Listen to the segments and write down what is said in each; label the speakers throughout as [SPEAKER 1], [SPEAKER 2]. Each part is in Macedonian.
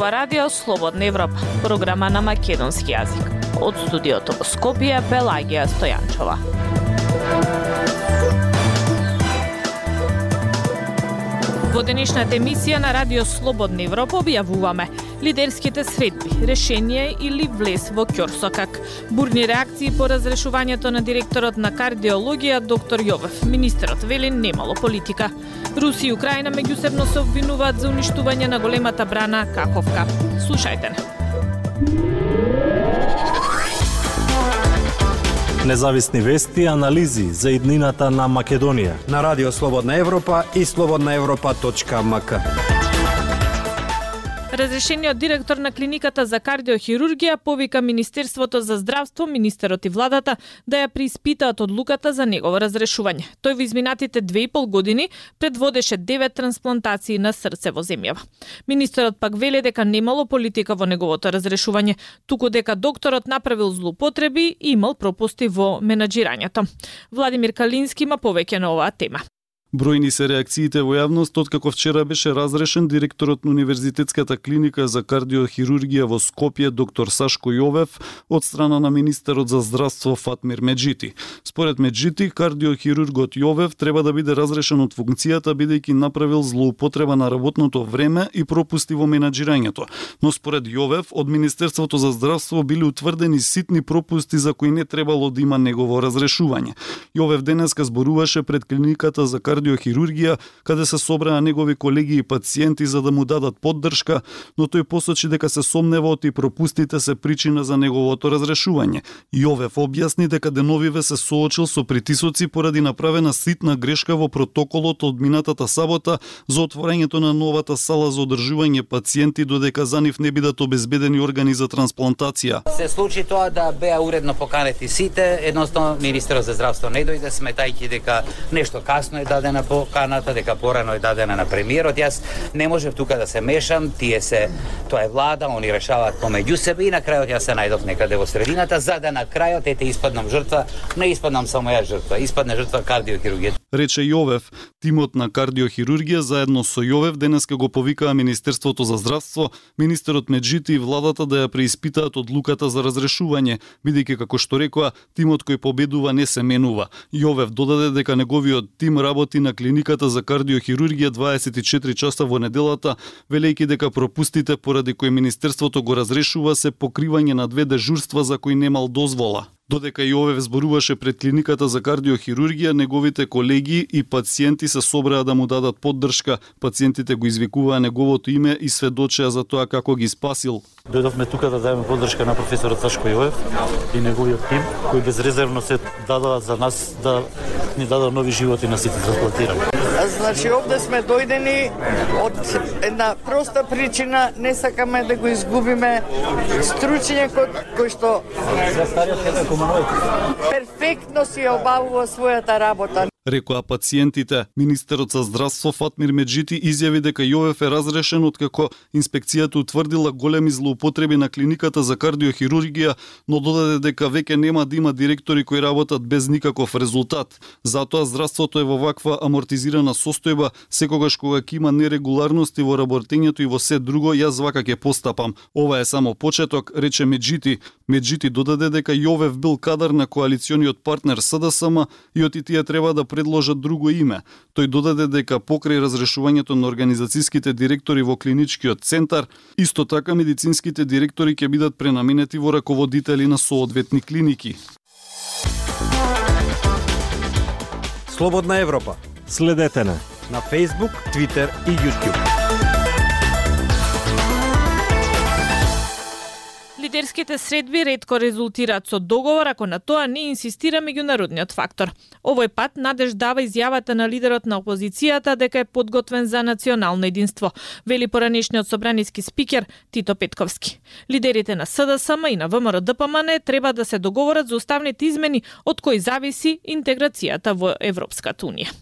[SPEAKER 1] ова радио Слободна Европа, програма на македонски јазик. Од студиото во Скопје Пелагија Стојанчова. Во денешната емисија на Радио Слободна Европа објавуваме лидерските средби, решение или влез во Ќорсокак. Бурни реакции по разрешувањето на директорот на кардиологија доктор Јовев. Министерот вели немало политика. Руси и Украина меѓусебно се обвинуваат за уништување на големата брана Каховка. Слушајте не.
[SPEAKER 2] Независни вести и анализи за иднината на Македонија.
[SPEAKER 3] На Радио Слободна Европа и слободнаевропа.мк.
[SPEAKER 1] Разрешениот директор на клиниката за кардиохирургија повика Министерството за здравство, министерот и владата да ја преиспитаат одлуката за негово разрешување. Тој во изминатите две и пол години предводеше девет трансплантации на срце во земјава. Министерот пак вели дека немало политика во неговото разрешување, туку дека докторот направил злоупотреби и имал пропусти во менаџирањето. Владимир Калински има повеќе на оваа тема.
[SPEAKER 4] Бројни се реакциите во јавност откако вчера беше разрешен директорот на Универзитетската клиника за кардиохирургија во Скопје доктор Сашко Јовев од страна на министерот за здравство Фатмир Меджити. Според Меджити, кардиохирургот Јовев треба да биде разрешен од функцијата бидејќи направил злоупотреба на работното време и пропусти во менаџирањето. Но според Јовев, од Министерството за здравство били утврдени ситни пропусти за кои не требало да има негово разрешување. Јовев денеска зборуваше пред клиниката за кардиохирургија кардиохирургија, каде се собраа негови колеги и пациенти за да му дадат поддршка, но тој посочи дека се сомневот и пропустите се причина за неговото разрешување. Јовев објасни дека Деновиве се соочил со притисоци поради направена ситна грешка во протоколот од минатата сабота за отворањето на новата сала за одржување пациенти додека за нив не бидат обезбедени органи за трансплантација.
[SPEAKER 5] Се случи тоа да беа уредно поканети сите, едноставно министерот за здравство не дојде сметајќи дека нешто касно е дадено дадена поканата, дека порано е дадена на премиерот. Јас не можев тука да се мешам, тие се, тоа е влада, они решаваат помеѓу себе и на крајот јас се најдов некаде во средината, за да на крајот ете испаднам жртва, не испаднам само ја жртва, испадна жртва кардиохирургија.
[SPEAKER 4] Рече Јовев, тимот на кардиохирургија заедно со Јовев денеска го повикаа Министерството за здравство, министерот Меджити и владата да ја преиспитаат одлуката за разрешување, бидејќи како што рекоа, тимот кој победува не се менува. Јовев додаде дека неговиот тим работи на клиниката за кардиохирургија 24 часа во неделата, велејќи дека пропустите поради кои Министерството го разрешува се покривање на две дежурства за кои немал дозвола. Додека Јовев зборуваше пред клиниката за кардиохирургија, неговите колеги и пациенти се собраа да му дадат поддршка. Пациентите го извикуваа неговото име и сведочеа за тоа како ги спасил.
[SPEAKER 6] Дојдовме тука да дадеме поддршка на професорот Сашко Јовев и неговиот тим, кои безрезервно се дадоа за нас да ни дадоа нови животи на сите трансплантирани.
[SPEAKER 7] Значи, овде сме дојдени од една проста причина, не сакаме да го изгубиме стручњакот кој што перфектно си обавува својата работа
[SPEAKER 4] рекоа пациентите. Министерот за здравство Фатмир Меджити изјави дека Јовев е разрешен откако инспекцијата утврдила големи злоупотреби на клиниката за кардиохирургија, но додаде дека веќе нема да има директори кои работат без никаков резултат. Затоа здравството е во ваква амортизирана состојба, секогаш кога ќе има нерегуларности во работењето и во се друго, јас вака ќе постапам. Ова е само почеток, рече Меджити. Меджити додаде дека Јовев бил кадар на коалициониот партнер СДСМ и оти тие треба да предложат друго име. Тој додаде дека покрај разрешувањето на организацијските директори во клиничкиот центар, исто така медицинските директори ќе бидат пренаменети во раководители на соодветни клиники.
[SPEAKER 3] Слободна Европа.
[SPEAKER 2] Следете на
[SPEAKER 3] на Facebook, Twitter и YouTube.
[SPEAKER 1] Лидерските средби редко резултираат со договор ако на тоа не инсистира меѓународниот фактор. Овој пат Надеж дава изјавата на лидерот на опозицијата дека е подготвен за национално единство, вели поранешниот собраниски спикер Тито Петковски. Лидерите на СДСМ и на ВМРО ДПМН треба да се договорат за уставните измени од кои зависи интеграцијата во Европската унија.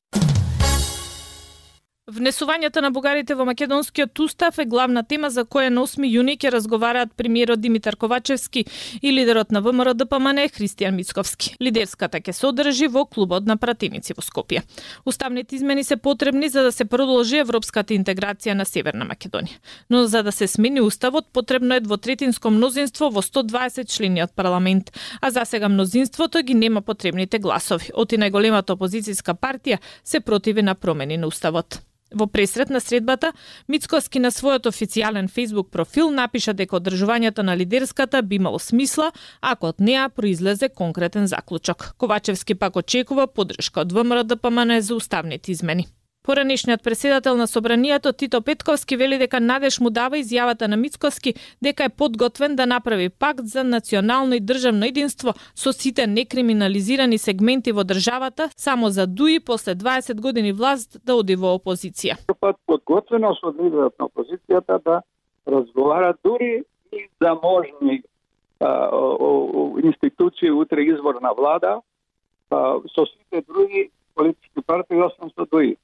[SPEAKER 1] Внесувањето на бугарите во македонскиот устав е главна тема за која на 8 јуни ќе разговараат премиерот Димитар Ковачевски и лидерот на ВМРО ДПМН Христијан Мицковски. Лидерската ќе се одржи во клубот на пратеници во Скопје. Уставните измени се потребни за да се продолжи европската интеграција на Северна Македонија. Но за да се смени уставот потребно е двотретинско мнозинство во 120 члени од парламент, а за сега мнозинството ги нема потребните гласови. Оти најголемата опозицијска партија се противи на промени на уставот. Во пресрет на средбата, Мицковски на својот официјален Facebook профил напиша дека одржувањето на лидерската би имало смисла ако од неа произлезе конкретен заклучок. Ковачевски пак очекува поддршка од ВМРО ДПМН за уставните измени. Поранешниот председател на Собранијето Тито Петковски вели дека Надеж му дава изјавата на Мицковски дека е подготвен да направи пакт за национално и државно единство со сите некриминализирани сегменти во државата, само за дуи после 20 години власт да оди во опозиција.
[SPEAKER 8] Подготвеност подготвено лидерот на опозицијата да разговара дури и за можни а, о, о, институции утре изборна влада а, со сите други политички партии, освен со дуи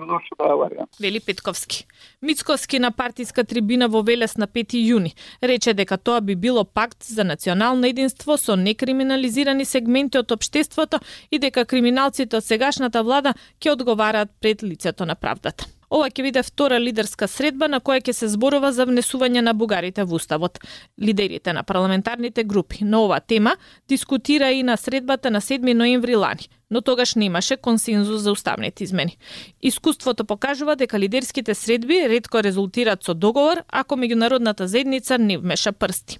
[SPEAKER 8] не да варијант.
[SPEAKER 1] Вели Петковски. Мицковски на партиска трибина во Велес на 5 јуни рече дека тоа би било пакт за национално единство со некриминализирани сегменти од општеството и дека криминалците од сегашната влада ќе одговараат пред лицето на правдата. Ова ќе биде втора лидерска средба на која ќе се зборува за внесување на бугарите во уставот. Лидерите на парламентарните групи на оваа тема дискутира и на средбата на 7 ноември лани но тогаш немаше консензус за уставните измени. Искуството покажува дека лидерските средби ретко резултираат со договор ако меѓународната заедница не вмеша прсти.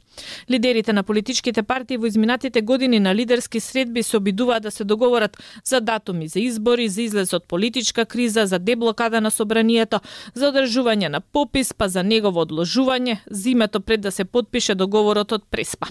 [SPEAKER 1] Лидерите на политичките партии во изминатите години на лидерски средби се обидуваат да се договорат за датуми за избори, за излез од политичка криза, за деблокада на собранието, за одржување на попис, па за негово одложување, зимето пред да се подпише договорот од Преспа.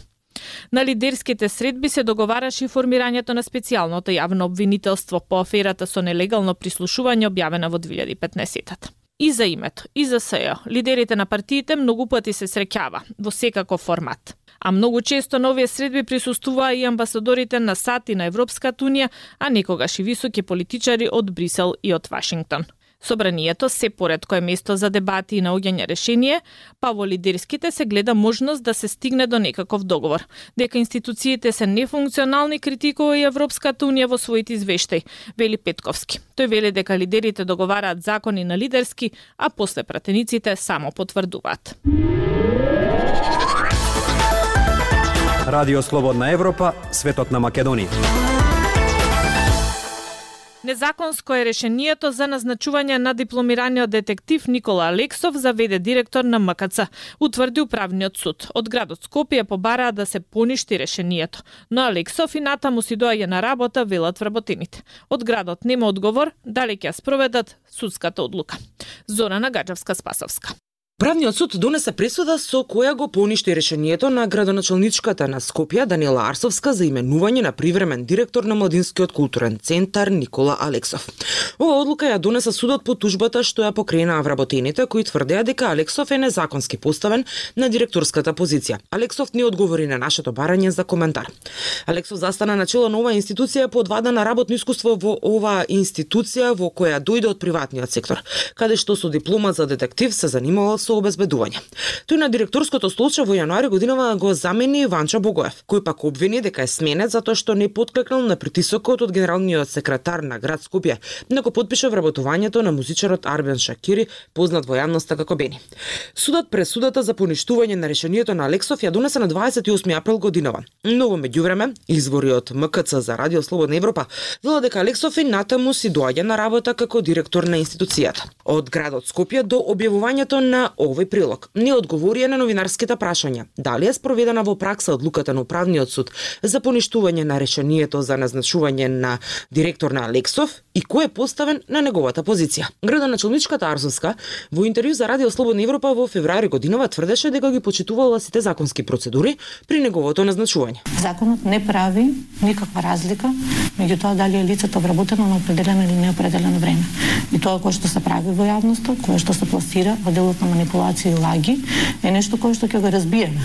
[SPEAKER 1] На лидерските средби се договараше и формирањето на специјалното јавно обвинителство по аферата со нелегално прислушување објавена во 2015 И за името, и за СЕО, лидерите на партиите многу пати се среќава во секаков формат. А многу често на овие средби присуствуваа и амбасадорите на САД и на Европската Унија, а некогаш и високи политичари од Брисел и од Вашингтон. Собранието се поредко е место за дебати и наоѓање решение, па во лидерските се гледа можност да се стигне до некаков договор. Дека институциите се нефункционални критикува и Европската унија во своите извештаи, вели Петковски. Тој вели дека лидерите договараат закони на лидерски, а после пратениците само потврдуваат.
[SPEAKER 3] Радио Слободна Европа, светот на Македонија.
[SPEAKER 1] Незаконско е решението за назначување на дипломираниот детектив Никола Алексов за веде директор на МКЦ, утврди управниот суд. Од градот Скопје побараа да се поништи решението, но Алексов и натаму си доаѓа на работа, велат вработените. Од градот нема одговор дали ќе спроведат судската одлука. Зорана Гаджевска-Спасовска.
[SPEAKER 9] Правниот суд донесе пресуда со која го поништи решението на градоначалничката на Скопје Даниела Арсовска за именување на привремен директор на Младинскиот културен центар Никола Алексов. Ова одлука ја донесе судот по тужбата што ја покренаа вработените кои тврдеа дека Алексов е незаконски поставен на директорската позиција. Алексов не одговори на нашето барање за коментар. Алексов застана на чело на оваа институција по одвадена работно искуство во оваа институција во која дојде од приватниот сектор, каде што со диплома за детектив се занимавал со со обезбедување. Тој на директорското столче во јануари годинава го замени Ванча Богоев, кој пак обвини дека е сменет затоа што не подклекнал на притисокот од генералниот секретар на град Скопје него подпиша вработувањето на музичарот Арбен Шакири, познат во јавноста како Бени. Судот пресудата за поништување на решението на Алексов ја донесе на 28 април годинава. Но во меѓувреме, извори од МКЦ за Радио Слободна Европа вела дека Алексов и натаму си доаѓа на работа како директор на институцијата. Од градот Скопје до објавувањето на овој прилог. Не одговорија на новинарските прашања. Дали е спроведена во пракса одлуката на управниот суд за поништување на решението за назначување на директор на Алексов и кој е поставен на неговата позиција. Градоначалничката Арзовска во интервју за Радио Слободна Европа во февруари годинава тврдеше дека ги почитувала сите законски процедури при неговото назначување.
[SPEAKER 10] Законот не прави никаква разлика меѓу тоа дали е лицето вработено на определено или неопределено време. И тоа кое што се прави во јавноста, кое што се пласира во делот на манипулација и лаги, е нешто кое што ќе го разбиеме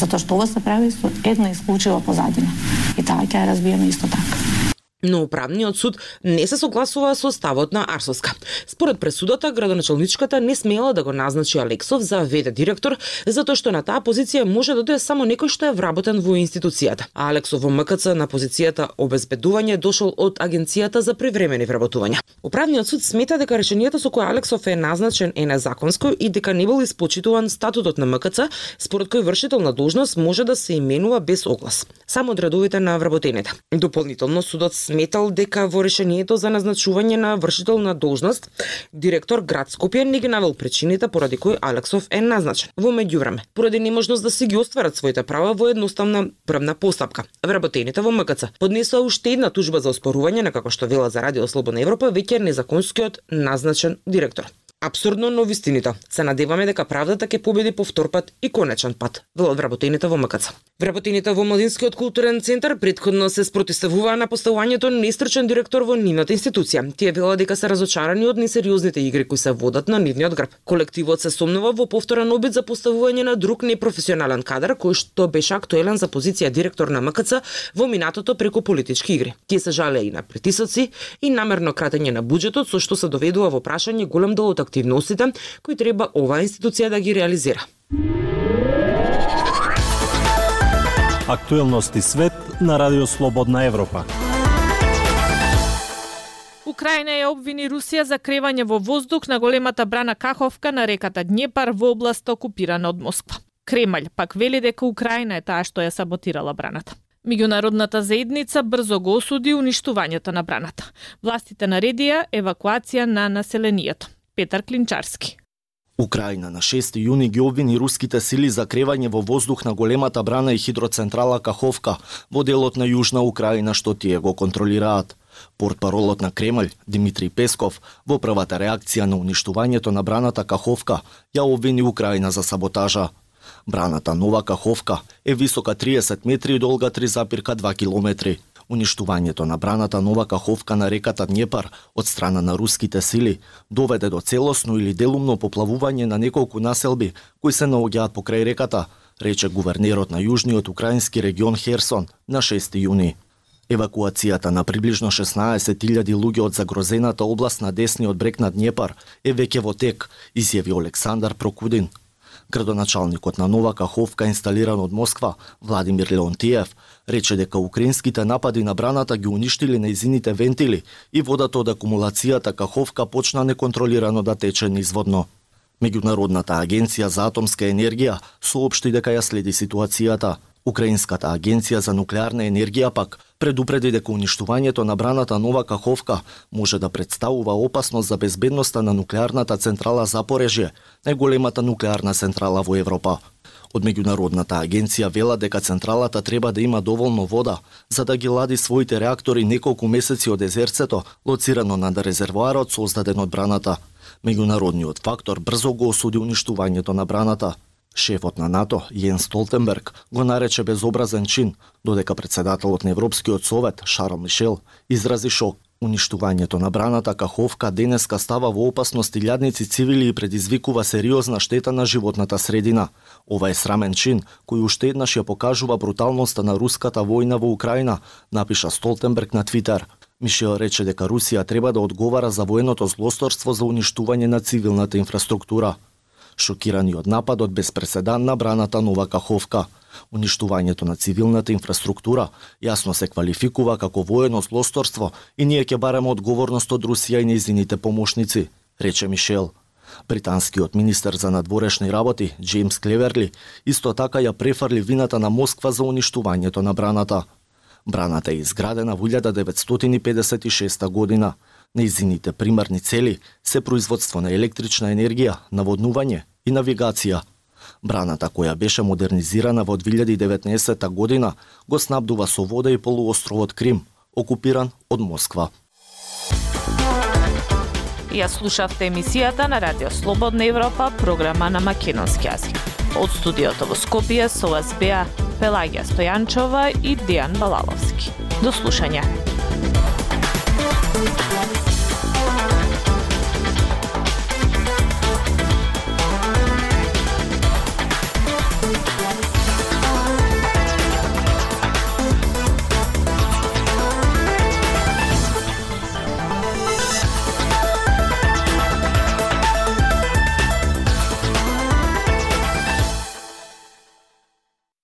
[SPEAKER 10] затоа што ова се прави со една исклучива позадина. И таа ќе ја разбиеме исто така
[SPEAKER 9] но управниот суд не се согласува со ставот на Арсовска. Според пресудата, градоначалничката не смела да го назначи Алексов за ВД директор, затоа што на таа позиција може да дојде само некој што е вработен во институцијата. А Алексов во МКЦ на позицијата обезбедување дошол од Агенцијата за привремени вработувања. Управниот суд смета дека решението со кое Алексов е назначен е незаконско и дека не бил испочитуван статутот на МКЦ, според кој вршител на должност може да се именува без оглас, само од редовите на вработените. Дополнително судот сметал дека во решението за назначување на вршител на должност, директор град Скопје не ги навел причините поради кои Алексов е назначен. Во меѓувреме, поради неможност да си ги остварат своите права во едноставна правна постапка, вработените во МКЦ поднесоа уште една тужба за оспорување на како што вела за Радио Слободна Европа веќе незаконскиот назначен директор. Абсурдно, но вистините. Се надеваме дека правдата ќе победи повтор пат и конечен пат, велат вработените во МКЦ. Вработените во Младинскиот културен центар предходно се спротиставуваа на поставувањето на нестручен директор во нивната институција. Тие велат дека се разочарани од несериозните игри кои се водат на нивниот грб. Колективот се сомнува во повторен обид за поставување на друг непрофесионален кадар кој што беше актуелен за позиција директор на МКЦ во минатото преку политички игри. Тие се жалеа и на притисоци и намерно кратење на буџетот со што се доведува во прашање голем дел од активностите кои треба оваа институција да ги реализира.
[SPEAKER 2] Актуелности свет на Радио Слободна Европа.
[SPEAKER 1] Украина ја обвини Русија за кревање во воздух на големата брана Каховка на реката Днепар во област окупирана од Москва. Кремљ пак вели дека Украина е таа што ја саботирала браната. Меѓународната заедница брзо го осуди уништувањето на браната. Властите наредија евакуација на населението. Петар Клинчарски.
[SPEAKER 11] Украина на 6 јуни ги обвини руските сили за кревање во воздух на големата брана и хидроцентрала Каховка во делот на Јужна Украина што тие го контролираат. Портпаролот на Кремљ, Димитри Песков, во првата реакција на уништувањето на браната Каховка, ја обвини Украина за саботажа. Браната Нова Каховка е висока 30 метри и долга 3,2 километри. Уништувањето на браната Нова Каховка на реката Днепар од страна на руските сили доведе до целосно или делумно поплавување на неколку населби кои се наоѓаат покрај реката, рече гувернерот на јужниот украински регион Херсон на 6 јуни. Евакуацијата на приближно 16.000 луѓе од загрозената област на десниот брег на Днепар е веќе во тек, изјави Александар Прокудин, Градоначалникот на Нова Каховка, инсталиран од Москва, Владимир Леонтиев, рече дека украинските напади на браната ги уништили неизините вентили и водата од акумулацијата Каховка почна неконтролирано да тече низводно. Меѓународната агенција за атомска енергија соопшти дека ја следи ситуацијата. Украинската агенција за нуклеарна енергија пак предупреди дека уништувањето на браната Нова Каховка може да представува опасност за безбедноста на нуклеарната централа Запорежје, најголемата нуклеарна централа во Европа. Од меѓународната агенција вела дека централата треба да има доволно вода за да ги лади своите реактори неколку месеци од езерцето, лоцирано над резервоарот создаден од браната. Меѓународниот фактор брзо го осуди уништувањето на браната. Шефот на НАТО, Јен Столтенберг, го нарече безобразен чин, додека председателот на Европскиот совет, Шарл Мишел, изрази шок. Уништувањето на браната Каховка денеска става во опасност илјадници цивили и предизвикува сериозна штета на животната средина. Ова е срамен чин, кој уште еднаш ја покажува бруталноста на руската војна во Украина, напиша Столтенберг на Твитер. Мишел рече дека Русија треба да одговара за военото злосторство за уништување на цивилната инфраструктура шокирани од нападот без преседан на браната Нова Каховка. Уништувањето на цивилната инфраструктура јасно се квалификува како воено злосторство и ние ќе бараме одговорност од Русија и нејзините помошници, рече Мишел. Британскиот министер за надворешни работи, Джеймс Клеверли, исто така ја префарли вината на Москва за уништувањето на браната. Браната е изградена во 1956 година. Нејзините примарни цели се производство на електрична енергија, наводнување и навигација. Браната која беше модернизирана во 2019 година го снабдува со вода и полуостровот Крим, окупиран од Москва.
[SPEAKER 1] Ја слушавте емисијата на Радио Слободна Европа, програма на македонски јазик. Од студиото во Скопје со вас беа Пелагија Стојанчова и Дијан Балаловски. До слушање.